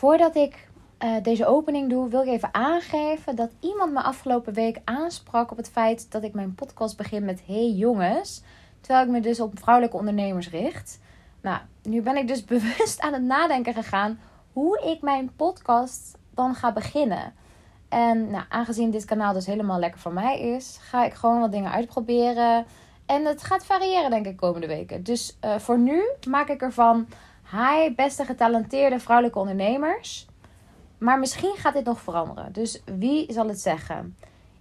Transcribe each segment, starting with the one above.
voordat ik eh, deze opening doe, wil ik even aangeven dat iemand me afgelopen week aansprak op het feit dat ik mijn podcast begin met Hey jongens. Terwijl ik me dus op vrouwelijke ondernemers richt. Nou, nu ben ik dus bewust aan het nadenken gegaan hoe ik mijn podcast dan ga beginnen. En nou, aangezien dit kanaal dus helemaal lekker voor mij is, ga ik gewoon wat dingen uitproberen. En het gaat variëren, denk ik, komende weken. Dus uh, voor nu maak ik ervan: hi, beste getalenteerde vrouwelijke ondernemers. Maar misschien gaat dit nog veranderen. Dus wie zal het zeggen?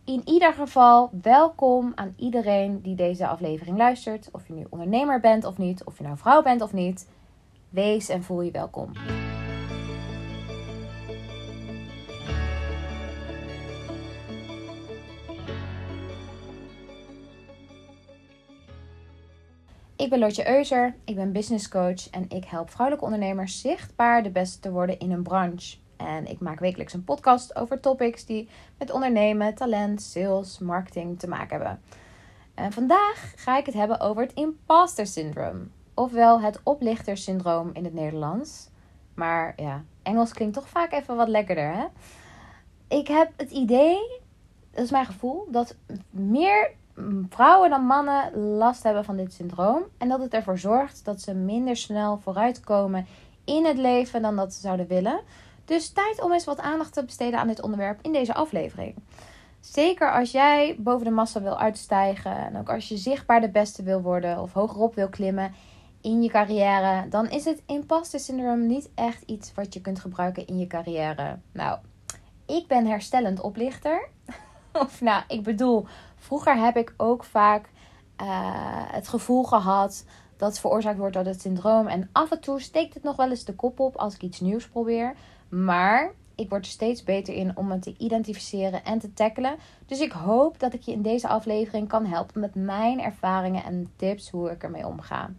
In ieder geval, welkom aan iedereen die deze aflevering luistert. Of je nu ondernemer bent of niet, of je nou vrouw bent of niet. Wees en voel je welkom. Ik ben Lotje Euser, ik ben business coach en ik help vrouwelijke ondernemers zichtbaar de beste te worden in hun branche. En ik maak wekelijks een podcast over topics die met ondernemen, talent, sales, marketing te maken hebben. En vandaag ga ik het hebben over het imposter syndroom. Ofwel het oplichterssyndroom in het Nederlands. Maar ja, Engels klinkt toch vaak even wat lekkerder, hè? Ik heb het idee, dat is mijn gevoel, dat meer vrouwen dan mannen last hebben van dit syndroom. En dat het ervoor zorgt dat ze minder snel vooruitkomen in het leven dan dat ze zouden willen. Dus tijd om eens wat aandacht te besteden aan dit onderwerp in deze aflevering. Zeker als jij boven de massa wil uitstijgen en ook als je zichtbaar de beste wil worden of hogerop wil klimmen in je carrière, dan is het imposter syndroom niet echt iets wat je kunt gebruiken in je carrière. Nou, ik ben herstellend oplichter. of nou, ik bedoel, vroeger heb ik ook vaak uh, het gevoel gehad dat veroorzaakt wordt door het syndroom. En af en toe steekt het nog wel eens de kop op als ik iets nieuws probeer. Maar ik word er steeds beter in om het te identificeren en te tackelen. Dus ik hoop dat ik je in deze aflevering kan helpen met mijn ervaringen en tips hoe ik ermee omga.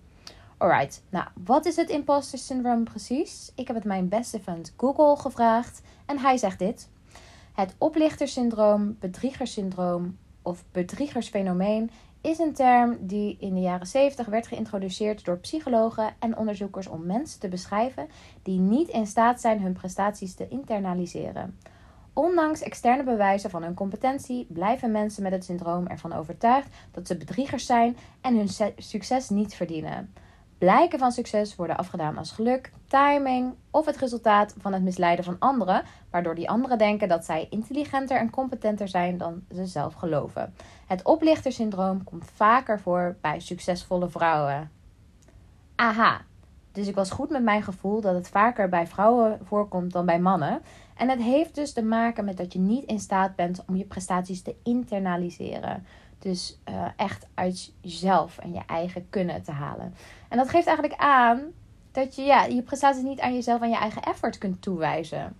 Alright, nou, wat is het imposter syndroom precies? Ik heb het mijn beste vriend Google gevraagd en hij zegt dit. Het oplichtersyndroom, bedriegersyndroom of bedriegersfenomeen is een term die in de jaren 70 werd geïntroduceerd door psychologen en onderzoekers om mensen te beschrijven die niet in staat zijn hun prestaties te internaliseren. Ondanks externe bewijzen van hun competentie blijven mensen met het syndroom ervan overtuigd dat ze bedriegers zijn en hun succes niet verdienen. Blijken van succes worden afgedaan als geluk, timing of het resultaat van het misleiden van anderen, waardoor die anderen denken dat zij intelligenter en competenter zijn dan ze zelf geloven. Het oplichtersyndroom komt vaker voor bij succesvolle vrouwen. Aha, dus ik was goed met mijn gevoel dat het vaker bij vrouwen voorkomt dan bij mannen. En het heeft dus te maken met dat je niet in staat bent om je prestaties te internaliseren. Dus uh, echt uit jezelf en je eigen kunnen te halen. En dat geeft eigenlijk aan dat je ja, je prestaties niet aan jezelf en je eigen effort kunt toewijzen.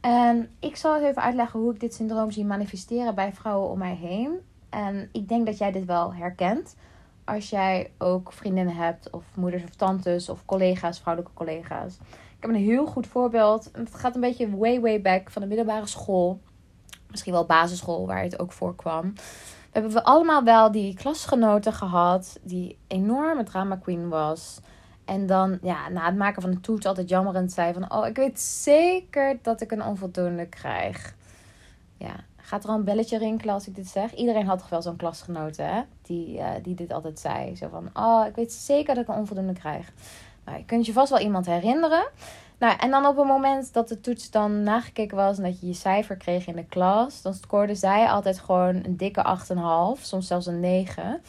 En ik zal even uitleggen hoe ik dit syndroom zie manifesteren bij vrouwen om mij heen. En ik denk dat jij dit wel herkent. Als jij ook vriendinnen hebt, of moeders of tantes, of collega's, vrouwelijke collega's. Ik heb een heel goed voorbeeld. Het gaat een beetje way, way back van de middelbare school. Misschien wel basisschool, waar het ook voorkwam hebben we allemaal wel die klasgenoten gehad die enorme drama queen was. En dan ja, na het maken van de toets altijd jammerend zei van... Oh, ik weet zeker dat ik een onvoldoende krijg. Ja, gaat er al een belletje rinkelen als ik dit zeg? Iedereen had toch wel zo'n klasgenote, hè? Die, uh, die dit altijd zei. Zo van, oh, ik weet zeker dat ik een onvoldoende krijg. Nou, je kunt je vast wel iemand herinneren. Nou, en dan op het moment dat de toets dan nagekeken was en dat je je cijfer kreeg in de klas, dan scoorde zij altijd gewoon een dikke 8,5, soms zelfs een 9.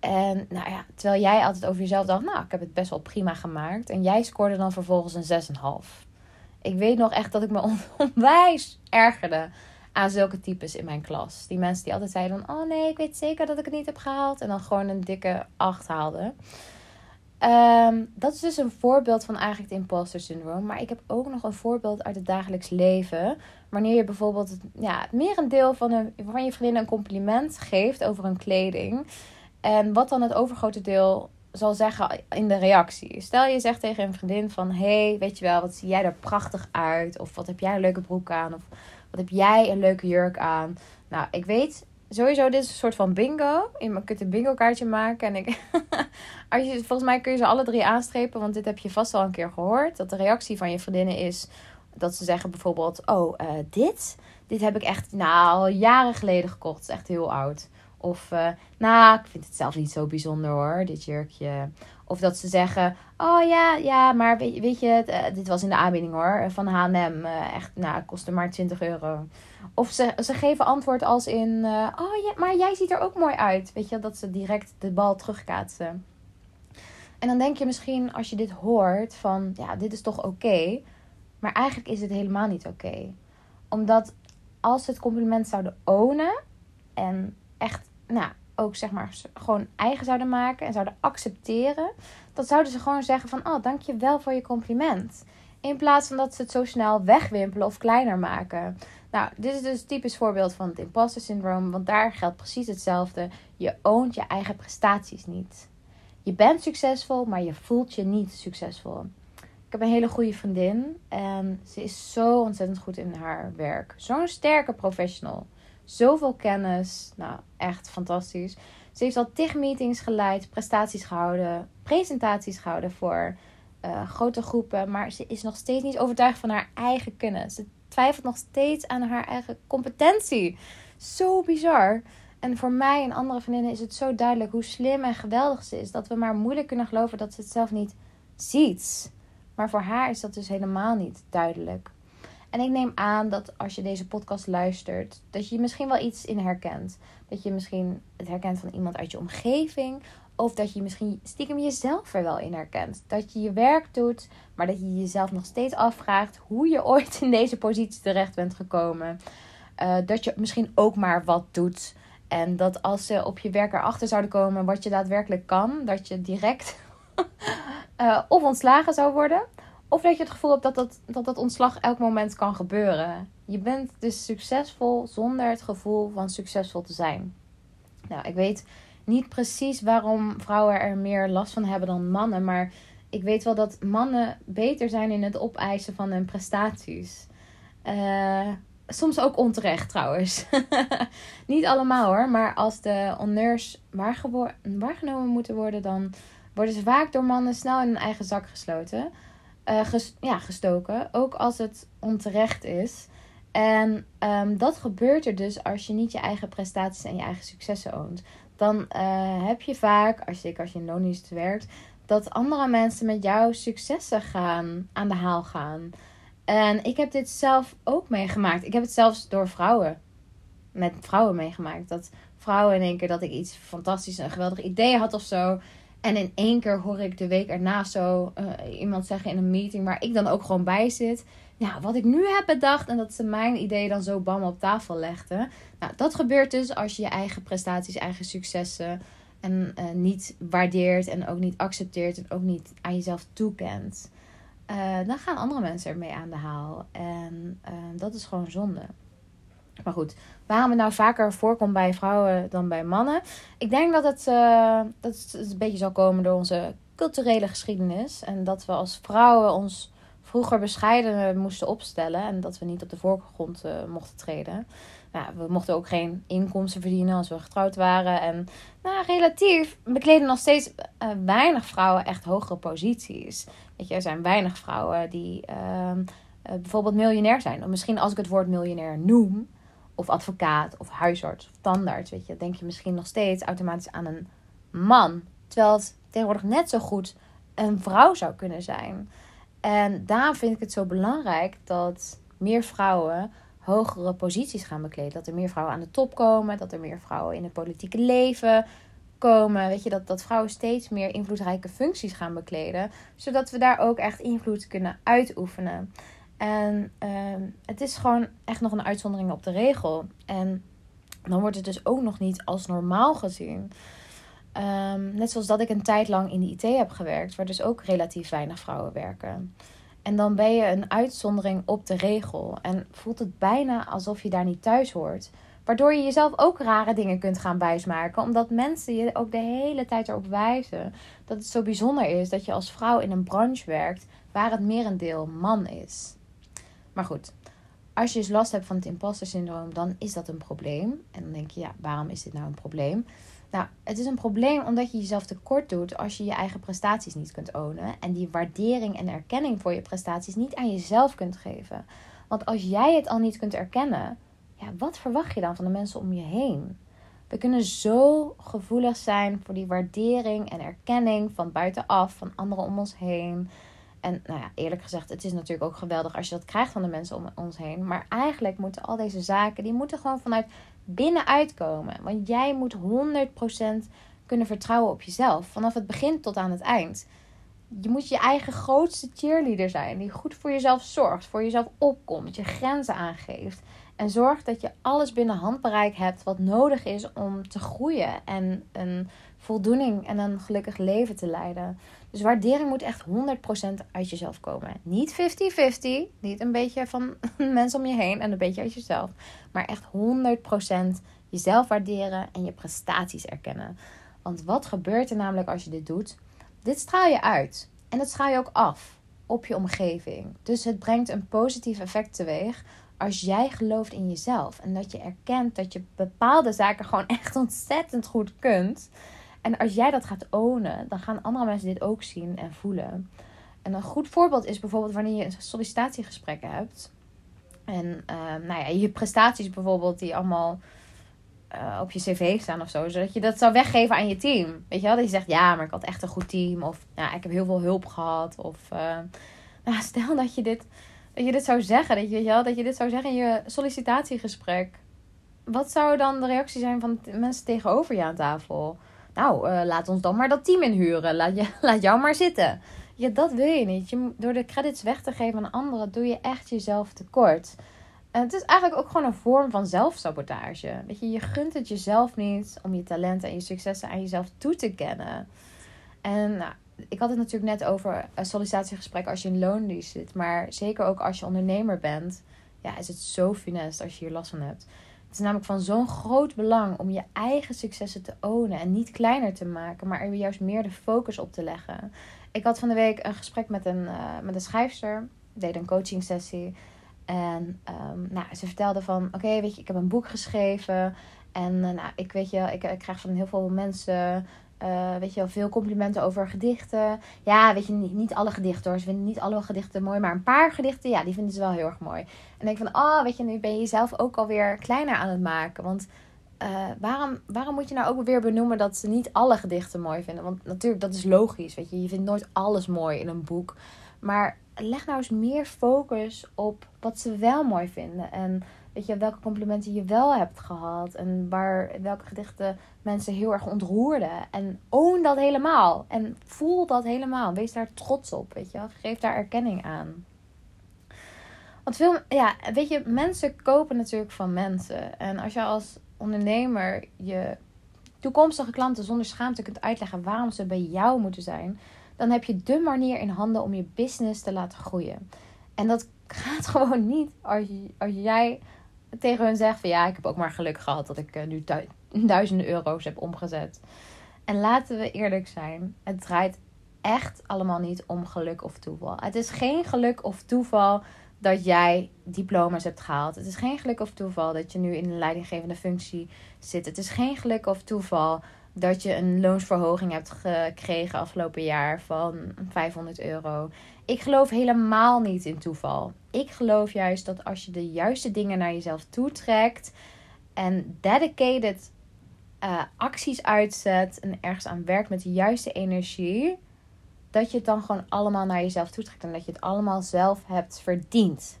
En nou ja, terwijl jij altijd over jezelf dacht, nou, ik heb het best wel prima gemaakt. En jij scoorde dan vervolgens een 6,5. Ik weet nog echt dat ik me onwijs ergerde aan zulke types in mijn klas. Die mensen die altijd zeiden van, oh nee, ik weet zeker dat ik het niet heb gehaald. En dan gewoon een dikke 8 haalden. Ehm, dat is dus een voorbeeld van eigenlijk het imposter syndroom. Maar ik heb ook nog een voorbeeld uit het dagelijks leven. Wanneer je bijvoorbeeld ja, het merendeel van, een, je vriendin een compliment geeft over hun kleding. En wat dan het overgrote deel zal zeggen in de reactie. Stel je zegt tegen een vriendin van... hey, weet je wel, wat zie jij er prachtig uit? Of wat heb jij een leuke broek aan? Of wat heb jij een leuke jurk aan? Nou, ik weet sowieso, dit is een soort van bingo. Je kunt een bingo kaartje maken. En ik, als je, volgens mij kun je ze alle drie aanstrepen. Want dit heb je vast al een keer gehoord. Dat de reactie van je vriendinnen is dat ze zeggen bijvoorbeeld: Oh, eh, dit, dit heb ik echt nou, jaren geleden gekocht. Het is echt heel oud. Of, uh, nou, ik vind het zelf niet zo bijzonder hoor, dit jurkje. Of dat ze zeggen: Oh ja, ja, maar weet, weet je, uh, dit was in de aanbieding hoor, van HM. echt, nou, kostte maar 20 euro. Of ze, ze geven antwoord als in: Oh ja, maar jij ziet er ook mooi uit. Weet je, dat ze direct de bal terugkaatsen. En dan denk je misschien als je dit hoort: van ja, dit is toch oké. Maar eigenlijk is het helemaal niet oké. Omdat als ze het compliment zouden ownen en echt, nou, ook zeg maar gewoon eigen zouden maken en zouden accepteren, dan zouden ze gewoon zeggen van, oh, dankjewel voor je compliment. In plaats van dat ze het zo snel wegwimpelen of kleiner maken. Nou, dit is dus een typisch voorbeeld van het imposter syndroom, want daar geldt precies hetzelfde. Je oont je eigen prestaties niet. Je bent succesvol, maar je voelt je niet succesvol. Ik heb een hele goede vriendin en ze is zo ontzettend goed in haar werk. Zo'n sterke professional. Zoveel kennis. Nou, echt fantastisch. Ze heeft al tig meetings geleid, prestaties gehouden, presentaties gehouden voor uh, grote groepen. Maar ze is nog steeds niet overtuigd van haar eigen kennis. Ze twijfelt nog steeds aan haar eigen competentie. Zo bizar. En voor mij en andere vriendinnen is het zo duidelijk hoe slim en geweldig ze is. Dat we maar moeilijk kunnen geloven dat ze het zelf niet ziet. Maar voor haar is dat dus helemaal niet duidelijk. En ik neem aan dat als je deze podcast luistert, dat je misschien wel iets in herkent. Dat je misschien het herkent van iemand uit je omgeving. Of dat je misschien stiekem jezelf er wel in herkent. Dat je je werk doet, maar dat je jezelf nog steeds afvraagt hoe je ooit in deze positie terecht bent gekomen. Uh, dat je misschien ook maar wat doet. En dat als ze op je werk erachter zouden komen wat je daadwerkelijk kan, dat je direct uh, of ontslagen zou worden. Of dat je het gevoel hebt dat dat, dat dat ontslag elk moment kan gebeuren. Je bent dus succesvol zonder het gevoel van succesvol te zijn. Nou, ik weet niet precies waarom vrouwen er meer last van hebben dan mannen. Maar ik weet wel dat mannen beter zijn in het opeisen van hun prestaties. Uh, soms ook onterecht trouwens. niet allemaal hoor. Maar als de honneurs waargenomen moeten worden, dan worden ze vaak door mannen snel in hun eigen zak gesloten. Uh, ja, gestoken. Ook als het onterecht is. En um, dat gebeurt er dus als je niet je eigen prestaties en je eigen successen oont. Dan uh, heb je vaak, als je, als je in loondienst werkt, dat andere mensen met jouw successen gaan, aan de haal gaan. En ik heb dit zelf ook meegemaakt. Ik heb het zelfs door vrouwen, met vrouwen meegemaakt. Dat vrouwen in één keer dat ik iets fantastisch, een geweldig idee had of zo. En in één keer hoor ik de week erna zo uh, iemand zeggen in een meeting waar ik dan ook gewoon bij zit. Ja, wat ik nu heb bedacht en dat ze mijn idee dan zo bam op tafel legden. Nou, dat gebeurt dus als je je eigen prestaties, eigen successen en uh, niet waardeert en ook niet accepteert en ook niet aan jezelf toekent. Uh, dan gaan andere mensen ermee aan de haal. En dat is gewoon zonde. Maar goed, waarom het nou vaker voorkomt bij vrouwen dan bij mannen. Ik denk dat het, uh, dat het een beetje zal komen door onze culturele geschiedenis. En dat we als vrouwen ons vroeger bescheiden moesten opstellen. En dat we niet op de voorgrond uh, mochten treden. Nou, we mochten ook geen inkomsten verdienen als we getrouwd waren. En nou, relatief bekleden nog steeds uh, weinig vrouwen echt hogere posities. Weet je, er zijn weinig vrouwen die ehm, bijvoorbeeld miljonair zijn. Of misschien als ik het woord miljonair noem of advocaat of huisarts of tandarts, weet je, denk je misschien nog steeds automatisch aan een man. Terwijl het tegenwoordig net zo goed een vrouw zou kunnen zijn. En daarom vind ik het zo belangrijk dat meer vrouwen hogere posities gaan bekleden. Dat er meer vrouwen aan de top komen, dat er meer vrouwen in het politieke leven komen. Weet je, dat, dat vrouwen steeds meer invloedrijke functies gaan bekleden. Zodat we daar ook echt invloed kunnen uitoefenen. En ehm, het is gewoon echt nog een uitzondering op de regel. En dan wordt het dus ook nog niet als normaal gezien. Ehm, net zoals dat ik een tijd lang in de IT heb gewerkt, waar dus ook relatief weinig vrouwen werken. En dan ben je een uitzondering op de regel. En voelt het bijna alsof je daar niet thuis hoort. Waardoor je jezelf ook rare dingen kunt gaan bijsmaken. Omdat mensen je ook de hele tijd erop wijzen dat het zo bijzonder is dat je als vrouw in een branche werkt waar het merendeel man is. Maar goed, als je dus last hebt van het imposter syndroom, dan is dat een probleem. En dan denk je, ja, waarom is dit nou een probleem? Nou, het is een probleem omdat je jezelf tekort doet als je je eigen prestaties niet kunt ownen. En die waardering en erkenning voor je prestaties niet aan jezelf kunt geven. Want als jij het al niet kunt erkennen, ja, wat verwacht je dan van de mensen om je heen? We kunnen zo gevoelig zijn voor die waardering en erkenning van buitenaf, van anderen om ons heen. En nou ja, eerlijk gezegd, het is natuurlijk ook geweldig als je dat krijgt van de mensen om ons heen. Maar eigenlijk moeten al deze zaken, die moeten gewoon vanuit binnenuit komen. Want jij moet 100% kunnen vertrouwen op jezelf. Vanaf het begin tot aan het eind. Je moet je eigen grootste cheerleader zijn. Die goed voor jezelf zorgt. Voor jezelf opkomt. Je grenzen aangeeft. En zorgt dat je alles binnen handbereik hebt wat nodig is om te groeien. En een voldoening en een gelukkig leven te leiden. Dus waardering moet echt 100% uit jezelf komen. Niet 50-50. Niet een beetje van mensen om je heen en een beetje uit jezelf. Maar echt 100% jezelf waarderen en je prestaties erkennen. Want wat gebeurt er namelijk als je dit doet? Dit straal je uit. En dat straal je ook af op je omgeving. Dus het brengt een positief effect teweeg als jij gelooft in jezelf. En dat je erkent dat je bepaalde zaken gewoon echt ontzettend goed kunt. En als jij dat gaat ownen, dan gaan andere mensen dit ook zien en voelen. En een goed voorbeeld is bijvoorbeeld wanneer je een sollicitatiegesprek hebt. En ehm, nou ja, je prestaties bijvoorbeeld die allemaal uh, op je cv staan of zo. Zodat je dat zou weggeven aan je team. Weet je wel? Dat je zegt, ja, maar ik had echt een goed team. Of ja, ik heb heel veel hulp gehad. Of uh, nou, stel dat je dit, dat je dit zou zeggen. Dat je, weet je, wel, dat je dit zou zeggen in je sollicitatiegesprek. Wat zou dan de reactie zijn van mensen tegenover je aan tafel? Nou, uh, laat ons dan maar dat team inhuren. Laat, je, laat jou maar zitten. Ja, dat wil je niet. Je, door de credits weg te geven aan anderen, doe je echt jezelf tekort. En het is eigenlijk ook gewoon een vorm van zelfsabotage. Weet je, je gunt het jezelf niet om je talenten en je successen aan jezelf toe te kennen. En nou, ik had het natuurlijk net over een sollicitatiegesprek als je in loondienst zit. Maar zeker ook als je ondernemer bent, ja, is het zo funest als je hier last van hebt. Het is namelijk van zo'n groot belang om je eigen successen te ownen en niet kleiner te maken, maar er juist meer de focus op te leggen. Ik had van de week een gesprek met een, uh, met een schrijfster, deed een coaching sessie. En um, nou, ze vertelde van, oké, weet je, ik heb een boek geschreven. En uh, nou, ik weet je, ik, ik krijg van heel veel mensen uh, weet je wel, veel complimenten over gedichten. Ja, weet je, niet, niet alle gedichten hoor. Ze vinden niet alle gedichten mooi, maar een paar gedichten, ja, die vinden ze wel heel erg mooi. En denk van, oh, weet je, nu ben je jezelf ook alweer kleiner aan het maken. Want uh, waarom, waarom moet je nou ook weer benoemen dat ze niet alle gedichten mooi vinden? Want natuurlijk, dat is logisch, weet je. Je vindt nooit alles mooi in een boek. Maar leg nou eens meer focus op wat ze wel mooi vinden. En weet je, welke complimenten je wel hebt gehad. En waar, welke gedichten mensen heel erg ontroerden. En own dat helemaal. En voel dat helemaal. Wees daar trots op, weet je Geef daar erkenning aan. Want veel, ja, weet je, mensen kopen natuurlijk van mensen. En als je als ondernemer je toekomstige klanten zonder schaamte kunt uitleggen waarom ze bij jou moeten zijn, dan heb je de manier in handen om je business te laten groeien. En dat gaat gewoon niet als, als jij tegen hun zegt van ja, ik heb ook maar geluk gehad dat ik eh, nu duizenden euro's heb omgezet. En laten we eerlijk zijn, het draait echt allemaal niet om geluk of toeval. Het is geen geluk of toeval dat jij diploma's hebt gehaald. Het is geen geluk of toeval dat je nu in een leidinggevende functie zit. Het is geen geluk of toeval dat je een loonsverhoging hebt gekregen afgelopen jaar van 500 euro. Ik geloof helemaal niet in toeval. Ik geloof juist dat als je de juiste dingen naar jezelf toetrekt en dedicated uh, acties uitzet en ergens aan werkt met de juiste energie, dat je het dan gewoon allemaal naar jezelf toetrekt en dat je het allemaal zelf hebt verdiend.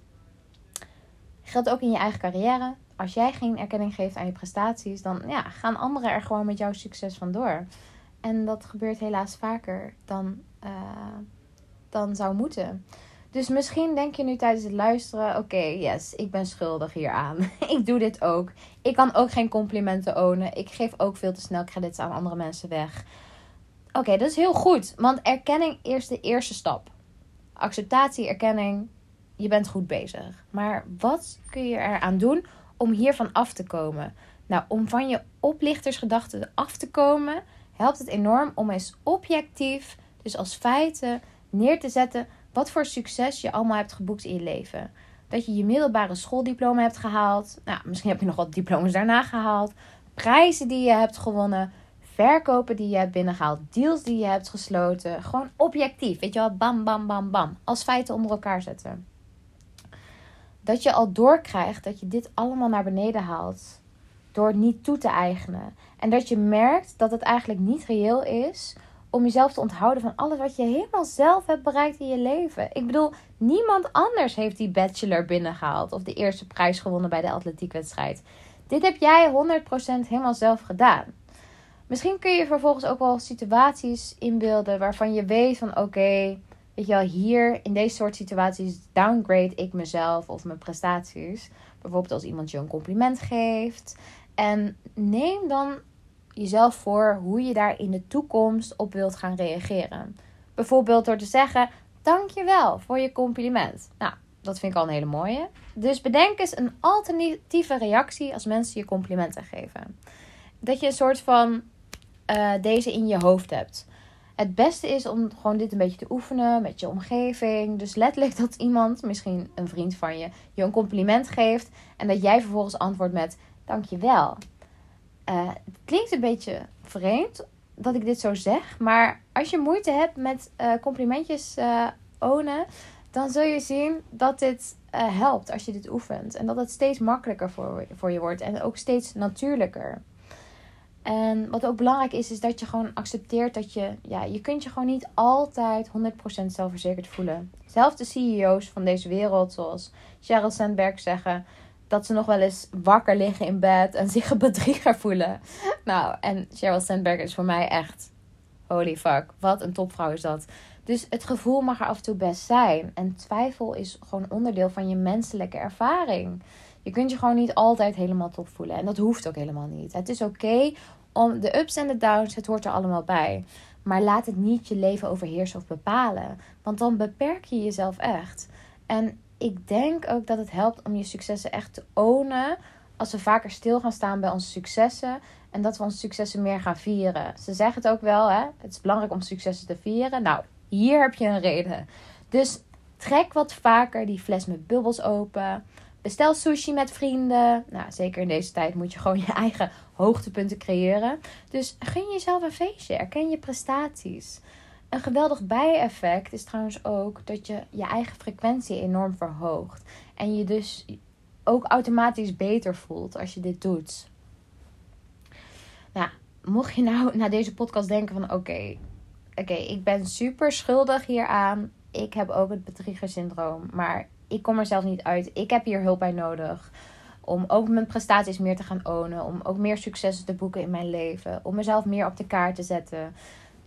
Geldt ook in je eigen carrière. Als jij geen erkenning geeft aan je prestaties, dan ja, gaan anderen er gewoon met jouw succes vandoor. En dat gebeurt helaas vaker dan, uh, dan zou moeten. Dus misschien denk je nu tijdens het luisteren: oké, yes, ik ben schuldig hieraan. ik doe dit ook. Ik kan ook geen complimenten ownen. Ik geef ook veel te snel credits aan andere mensen weg. Oké, dat is heel goed. Want erkenning is de eerste stap. Acceptatie, erkenning. Je bent goed bezig. Maar wat kun je eraan doen om hiervan af te komen? Nou, om van je oplichtersgedachten af te komen, helpt het enorm om eens objectief, dus als feiten, neer te zetten wat voor succes je allemaal hebt geboekt in je leven. Dat je je middelbare schooldiploma hebt gehaald. Nou, misschien heb je nog wat diploma's daarna gehaald. Prijzen die je hebt gewonnen. verkopen die je hebt binnengehaald, deals die je hebt gesloten. Gewoon objectief, weet je wel, bam, bam, bam, bam. Als feiten onder elkaar zetten. Dat je al doorkrijgt dat je dit allemaal naar beneden haalt door niet toe te eigenen. En dat je merkt dat het eigenlijk niet reëel is om jezelf te onthouden van alles wat je helemaal zelf hebt bereikt in je leven. Ik bedoel, niemand anders heeft die bachelor binnengehaald of de eerste prijs gewonnen bij de atletiekwedstrijd. Dit heb jij 100% helemaal zelf gedaan. Misschien kun je vervolgens ook wel situaties inbeelden waarvan je weet van oké, weet je wel, hier in deze soort situaties downgrade ik mezelf of mijn prestaties. Bijvoorbeeld als iemand je een compliment geeft. En neem dan jezelf voor hoe je daar in de toekomst op wilt gaan reageren. Bijvoorbeeld door te zeggen: Dankjewel voor je compliment. Nou, dat vind ik al een hele mooie. Dus bedenk eens een alternatieve reactie als mensen je complimenten geven. Dat je een soort van uh, deze in je hoofd hebt. Het beste is om gewoon dit een beetje te oefenen met je omgeving. Dus letterlijk dat iemand, misschien een vriend van je, je een compliment geeft. En dat jij vervolgens antwoordt met dankjewel. Uh, het klinkt een beetje vreemd dat ik dit zo zeg. Maar als je moeite hebt met uh, complimentjes uh, ownen, dan zul je zien dat dit helpt als je dit oefent. En dat het steeds makkelijker voor, voor je wordt. En ook steeds natuurlijker. En wat ook belangrijk is, is dat je gewoon accepteert dat je, ja, je kunt je gewoon niet altijd 100% zelfverzekerd voelen. Zelfs de CEO's van deze wereld, zoals Sheryl Sandberg zeggen, dat ze nog wel eens wakker liggen in bed en zich een bedrieger voelen. Nou, en Sheryl Sandberg is voor mij echt, holy fuck, wat een topvrouw is dat. Dus het gevoel mag er af en toe best zijn. En twijfel is gewoon onderdeel van je menselijke ervaring. Je kunt je gewoon niet altijd helemaal top voelen. En dat hoeft ook helemaal niet. Het is oké om de ups en de downs, het hoort er allemaal bij. Maar laat het niet je leven overheersen of bepalen. Want dan beperk je jezelf echt. En ik denk ook dat het helpt om je successen echt te ownen. Als we vaker stil gaan staan bij onze successen. En dat we onze successen meer gaan vieren. Ze zeggen het ook wel, hè? Het is belangrijk om successen te vieren. Nou, hier heb je een reden. Dus trek wat vaker die fles met bubbels open. Bestel sushi met vrienden. Nou, zeker in deze tijd moet je gewoon je eigen hoogtepunten creëren. Dus gun jezelf een feestje. Erken je prestaties. Een geweldig bijeffect is trouwens ook dat je je eigen frequentie enorm verhoogt. En je dus ook automatisch beter voelt als je dit doet. Nou, mocht je nou na deze podcast denken van oké, oké, ik ben super schuldig hieraan. Ik heb ook het bedriegersyndroom, maar ik kom er zelf niet uit. Ik heb hier hulp bij nodig. Om ook mijn prestaties meer te gaan ownen. Om ook meer successen te boeken in mijn leven. Om mezelf meer op de kaart te zetten.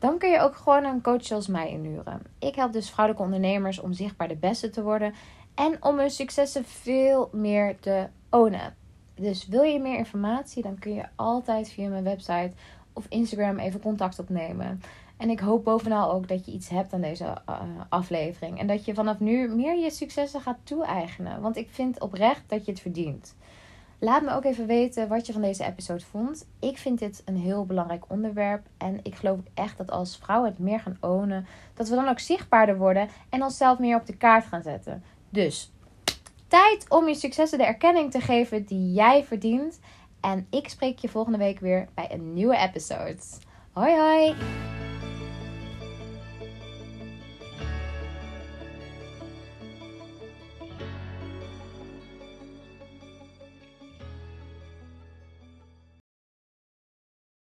Dan kun je ook gewoon een coach zoals mij inhuren. Ik help dus vrouwelijke ondernemers om zichtbaar de beste te worden. En om hun successen veel meer te ownen. Dus wil je meer informatie, dan kun je altijd via mijn website of Instagram even contact opnemen. En ik hoop bovenal ook dat je iets hebt aan deze uh, aflevering. En dat je vanaf nu meer je successen gaat toe-eigenen. Want ik vind oprecht dat je het verdient. Laat me ook even weten wat je van deze episode vond. Ik vind dit een heel belangrijk onderwerp. En ik geloof echt dat als vrouwen het meer gaan ownen, dat we dan ook zichtbaarder worden en onszelf meer op de kaart gaan zetten. Dus tijd om je successen de erkenning te geven die jij verdient. En ik spreek je volgende week weer bij een nieuwe episode. Hoi hoi!